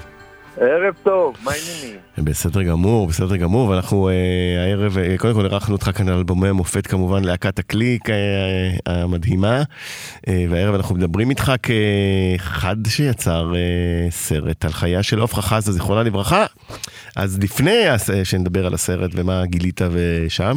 Speaker 8: ערב טוב, מה העניינים?
Speaker 3: בסדר גמור, בסדר גמור, ואנחנו אה, הערב, אה, קודם כל אירחנו אותך כאן על אלבומי המופת כמובן, להקת הקליק אה, המדהימה, אה, והערב אנחנו מדברים איתך כאחד שיצר אה, סרט על חייה של עפרה חזה, זיכרונה לברכה. אז לפני אה, שנדבר על הסרט ומה גילית ושם,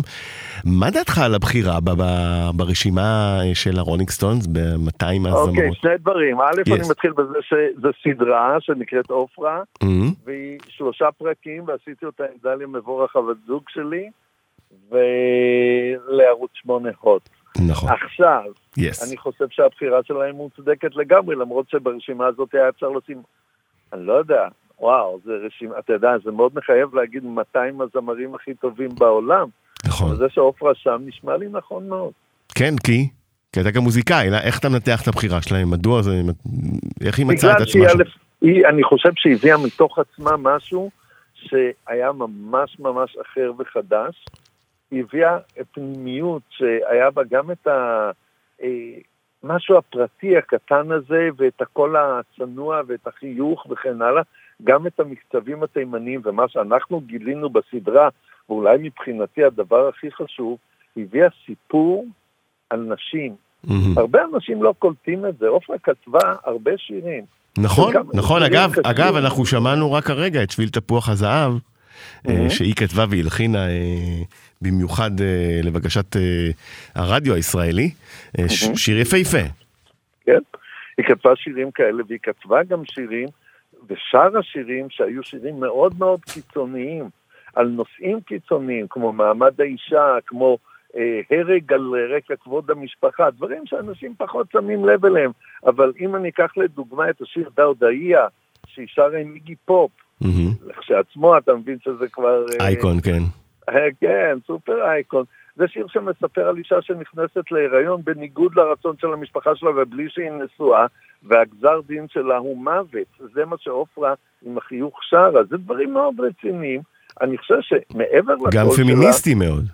Speaker 3: מה דעתך על הבחירה ב- ב- ברשימה אה, של ה Rolling Stones ב-200
Speaker 8: אוקיי,
Speaker 3: הזמרות?
Speaker 8: שני דברים. א',
Speaker 3: Yes.
Speaker 8: אני מתחיל בזה שזו סדרה שנקראת עופרה,
Speaker 3: Mhm.
Speaker 8: והיא שלושה פרקים, ועשיתי אותה עם דליה מבורך, הבת זוג שלי, ולערוץ 8 הוט.
Speaker 3: נכון,
Speaker 8: עכשיו,
Speaker 3: יס.
Speaker 8: אני חושב שהבחירה שלהם מוצדקת לגמרי, למרות שברשימה הזאת היה אפשר לשים, אני לא יודע, וואו, זה רשימה, אתה יודע, זה מאוד מחייב להגיד 200 הזמרים הכי טובים בעולם.
Speaker 3: נכון.
Speaker 8: זה שעופרה שם נשמע לי נכון מאוד.
Speaker 3: כן, כי? כי אתה גם מוזיקאי, לא? איך אתה מנתח את הבחירה שלהם? מדוע זה... איך היא מצאה את עצמה? שם?
Speaker 8: היא, אני חושב שהיא הביאה מתוך עצמה משהו שהיה ממש ממש אחר וחדש. היא הביאה פנימיות שהיה בה גם את ה... אה, משהו הפרטי הקטן הזה, ואת הקול הצנוע ואת החיוך וכן הלאה, גם את המקצבים התימניים, ומה שאנחנו גילינו בסדרה, ואולי מבחינתי הדבר הכי חשוב, הביאה סיפור על נשים.
Speaker 3: מהמם.
Speaker 8: הרבה אנשים לא קולטים את זה. עופרה כתבה הרבה שירים.
Speaker 3: נכון, נכון, אגב,
Speaker 8: קשים.
Speaker 3: אגב, אנחנו שמענו רק הרגע את שביל תפוח הזהב,
Speaker 8: Mhm.
Speaker 3: שהיא כתבה והלחינה אה, במיוחד אה, לבקשת אה, הרדיו הישראלי,
Speaker 8: Mhm.
Speaker 3: שיר יפהפה.
Speaker 8: כן? היא כתבה שירים כאלה, והיא כתבה גם שירים, ושרה שירים שהיו שירים מאוד מאוד קיצוניים, על נושאים קיצוניים, כמו מעמד האישה, כמו אה, הרג על רקע כבוד המשפחה, דברים שאנשים פחות שמים לב אליהם. אבל אם אני אקח לדוגמה את השיר דאודאיה, שהיא שרה עם איגי פופ,
Speaker 3: מהמם.
Speaker 8: לכשעצמו אתה מבין שזה כבר... אה,
Speaker 3: אייקון, כן.
Speaker 8: אה, כן, סופר אייקון. זה שיר שמספר על אישה שנכנסת להיריון בניגוד לרצון של המשפחה שלה ובלי שהיא נשואה, והגזר דין שלה הוא מוות. זה מה שעופרה עם החיוך שרה. זה דברים מאוד רציניים. אני חושב שמעבר לכל
Speaker 3: גם פמיניסטי מאוד.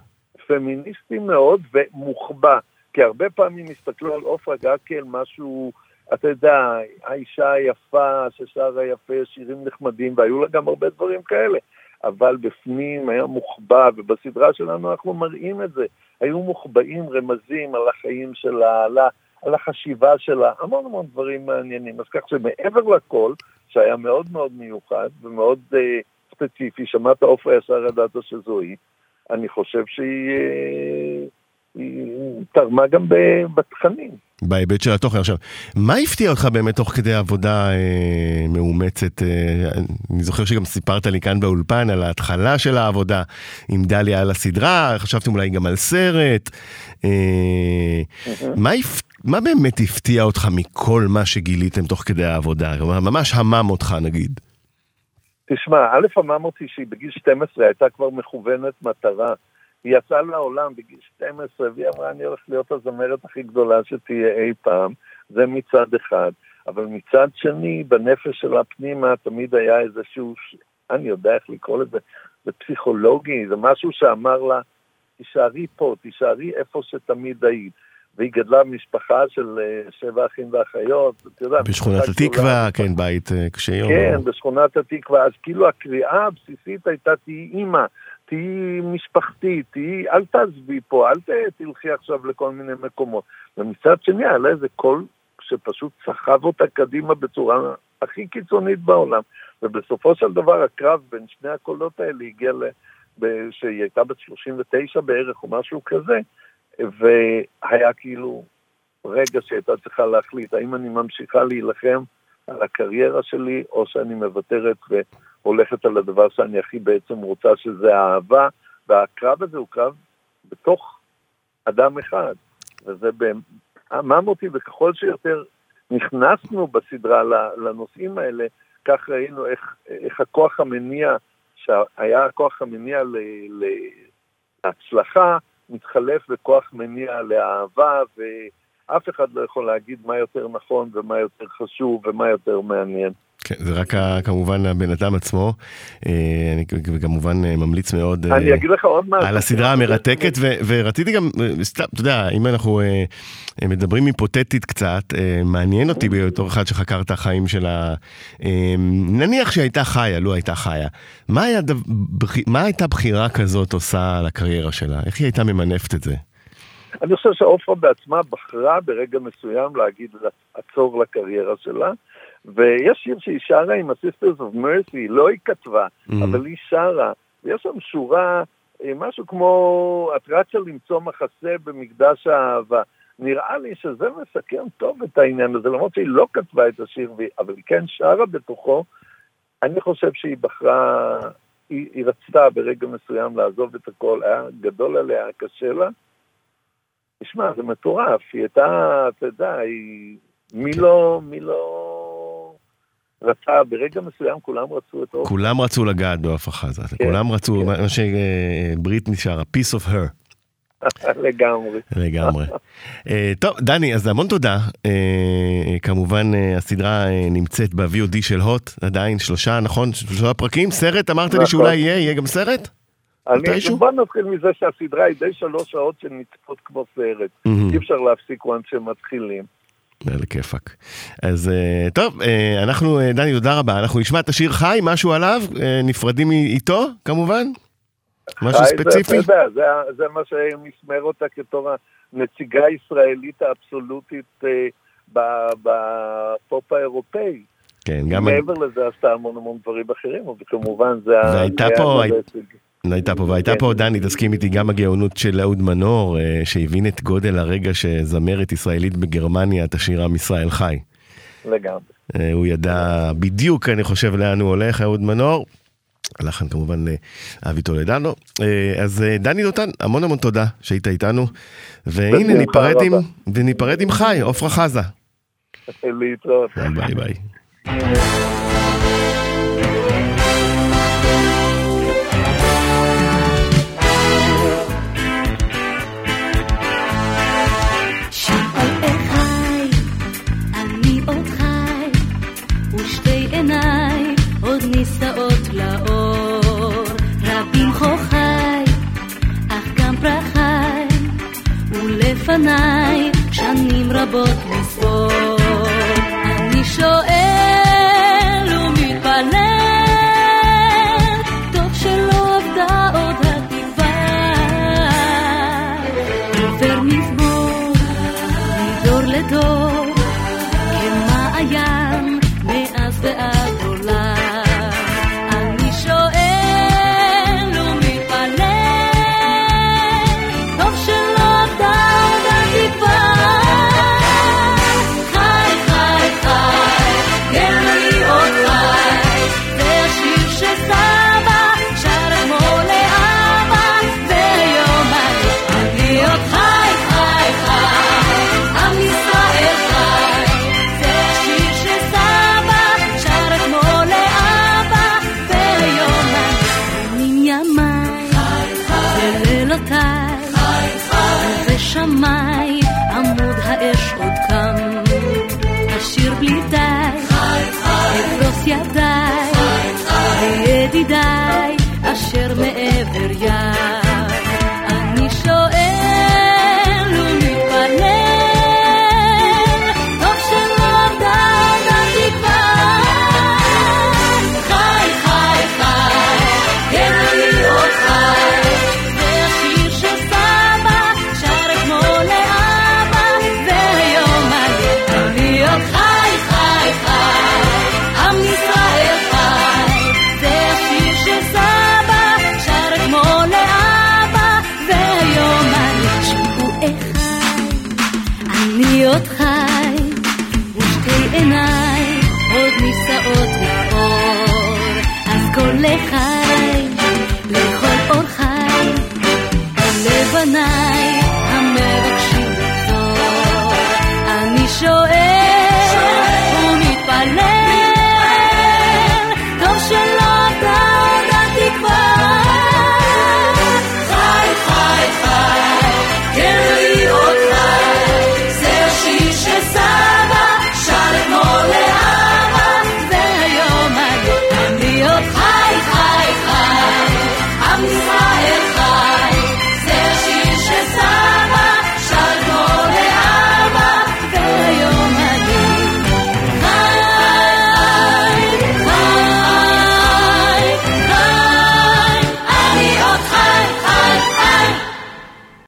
Speaker 8: פמיניסטי מאוד ומוחבא. כי הרבה פעמים הסתכלו על עופרה כאל משהו, אתה יודע, האישה היפה ששרה יפה, שירים נחמדים, והיו לה גם הרבה דברים כאלה. אבל בפנים היה מוחבא, ובסדרה שלנו אנחנו מראים את זה. היו מוחבאים רמזים על החיים שלה, על, ה, על החשיבה שלה, המון המון דברים מעניינים. אז כך שמעבר לכל, שהיה מאוד מאוד מיוחד ומאוד אה, ספציפי, שמעת עופרה ישר ידעת שזו היא, אני חושב שהיא אה, תרמה גם בתכנים.
Speaker 3: בהיבט של התוכן. עכשיו, מה הפתיע אותך באמת תוך כדי עבודה אה, מאומצת? אה, אני זוכר שגם סיפרת לי כאן באולפן על ההתחלה של העבודה עם דליה על הסדרה, חשבתם אולי גם על סרט. אה, מה, הפ... מה באמת הפתיע אותך מכל מה שגיליתם תוך כדי העבודה? כלומר, ממש המם אותך נגיד.
Speaker 8: תשמע, א' אמם אותי שהיא בגיל 12 הייתה כבר מכוונת מטרה. היא יצאה לעולם בגיל 12 והיא אמרה, אני הולכת להיות הזמרת הכי גדולה שתהיה אי פעם. זה מצד אחד. אבל מצד שני, בנפש שלה פנימה תמיד היה איזשהו, אני יודע איך לקרוא לזה, זה פסיכולוגי, זה משהו שאמר לה, תישארי פה, תישארי איפה שתמיד היית. והיא גדלה במשפחה של אה, שבע אחים ואחיות, אתה יודע,
Speaker 3: בשכונת. התקווה, כן, בית אה, קשה יום.
Speaker 8: כן, בשכונת התקווה, אז כאילו הקריאה הבסיסית הייתה תהיי אימא, תהיי משפחתית, תהיי, אל תעזבי פה, אל תלכי עכשיו לכל מיני מקומות. ומצד שני היה לה איזה קול שפשוט סחב אותה קדימה בצורה הכי קיצונית בעולם. ובסופו של דבר הקרב בין שני הקולות האלה הגיע ל... שהיא הייתה בת 39 בערך או משהו כזה, והיה כאילו רגע שהייתה צריכה להחליט האם אני ממשיכה להילחם על הקריירה שלי, או שאני מוותרת והולכת על הדבר שאני הכי בעצם רוצה, שזה האהבה, והקרב הזה הוא קרב בתוך אדם אחד, וזה עמם אותי, וככל שיותר נכנסנו בסדרה לנושאים האלה, כך ראינו איך, איך הכוח המניע, שהיה הכוח המניע ל, להצלחה, מתחלף בכוח מניע לאהבה, ואף אחד לא יכול להגיד מה יותר נכון ומה יותר חשוב ומה יותר מעניין.
Speaker 3: כן, זה רק כמובן הבן אדם עצמו, אה, אני כמובן אה, ממליץ מאוד אה,
Speaker 8: אני אגיד לך עוד משהו.
Speaker 3: על הסדרה המרתקת, ורציתי גם, סתם, אתה יודע, אם אנחנו מדברים היפותטית קצת, מעניין אותי בתור אחד שחקר את החיים שלה, נניח שהייתה חיה, לו הייתה חיה, מה הייתה בחירה כזאת עושה לקריירה שלה? איך היא הייתה ממנפת את זה?
Speaker 8: אני חושב שעופרה בעצמה בחרה ברגע מסוים להגיד לעצור לקריירה שלה, ויש שיר שהיא שרה עם ה-Sisters of Mercy, לא היא כתבה,
Speaker 3: Mhm.
Speaker 8: אבל היא שרה, ויש שם שורה, אה, משהו כמו, את רצה למצוא מחסה במקדש האהבה. נראה לי שזה מסכם טוב את העניין הזה, למרות שהיא לא כתבה את השיר, אבל היא כן שרה בתוכו. אני חושב שהיא בחרה, היא, היא רצתה ברגע מסוים לעזוב את הכל, היה גדול עליה, קשה לה. תשמע, זה מטורף, היא הייתה, אתה יודע, היא... מי לא, מי לא רצה, ברגע מסוים כולם רצו את אופן.
Speaker 3: כולם רצו לגעת בעופרה חזה,
Speaker 8: כן,
Speaker 3: כולם רצו,
Speaker 8: כן.
Speaker 3: מה שבריטני שרה, piece of her.
Speaker 8: לגמרי.
Speaker 3: לגמרי. אה, טוב, דני, אז המון תודה. אה, כמובן, אה, הסדרה אה, נמצאת ב-VOD של הוט, עדיין שלושה, נכון? שלושה פרקים? סרט? אמרת לי
Speaker 8: נכון.
Speaker 3: שאולי יהיה, יהיה גם סרט?
Speaker 8: אני,
Speaker 3: מתישהו?
Speaker 8: בוא נתחיל מזה שהסדרה היא די שלוש שעות של נצפות כמו סרט.
Speaker 3: מהמם.
Speaker 8: אי אפשר להפסיק once שמתחילים.
Speaker 3: על הכיפאק. אז אה, טוב, אה, אנחנו, אה, דני, תודה רבה. אנחנו נשמע את השיר חי, משהו עליו, אה, נפרדים איתו, כמובן? משהו
Speaker 8: זה,
Speaker 3: ספציפי?
Speaker 8: יודע, זה, זה מה שמסמר אותה בתור הנציגה הישראלית האבסולוטית אה, בפופ האירופאי.
Speaker 3: כן, גם...
Speaker 8: מעבר לזה עשתה המון המון דברים אחרים, וכמובן זה
Speaker 3: והייתה
Speaker 8: זה
Speaker 3: פה-. הייתה פה, והייתה. פה, דני, תסכים איתי, גם הגאונות של אהוד מנור, אה, שהבין את גודל הרגע שזמרת ישראלית בגרמניה תשאירה עם ישראל חי.
Speaker 8: לגמרי.
Speaker 3: אה, הוא ידע בדיוק, אני חושב, לאן הוא הולך, אהוד מנור. הלחן כמובן אה, אבי טולדנו. אז דני דותן, המון המון תודה שהיית איתנו. והנה, ניפרד עם. וניפרד עם חי, עפרה חזה.
Speaker 8: להתראות.
Speaker 3: ביי ביי.
Speaker 2: ולפניי שנים רבות לספור. אני שואל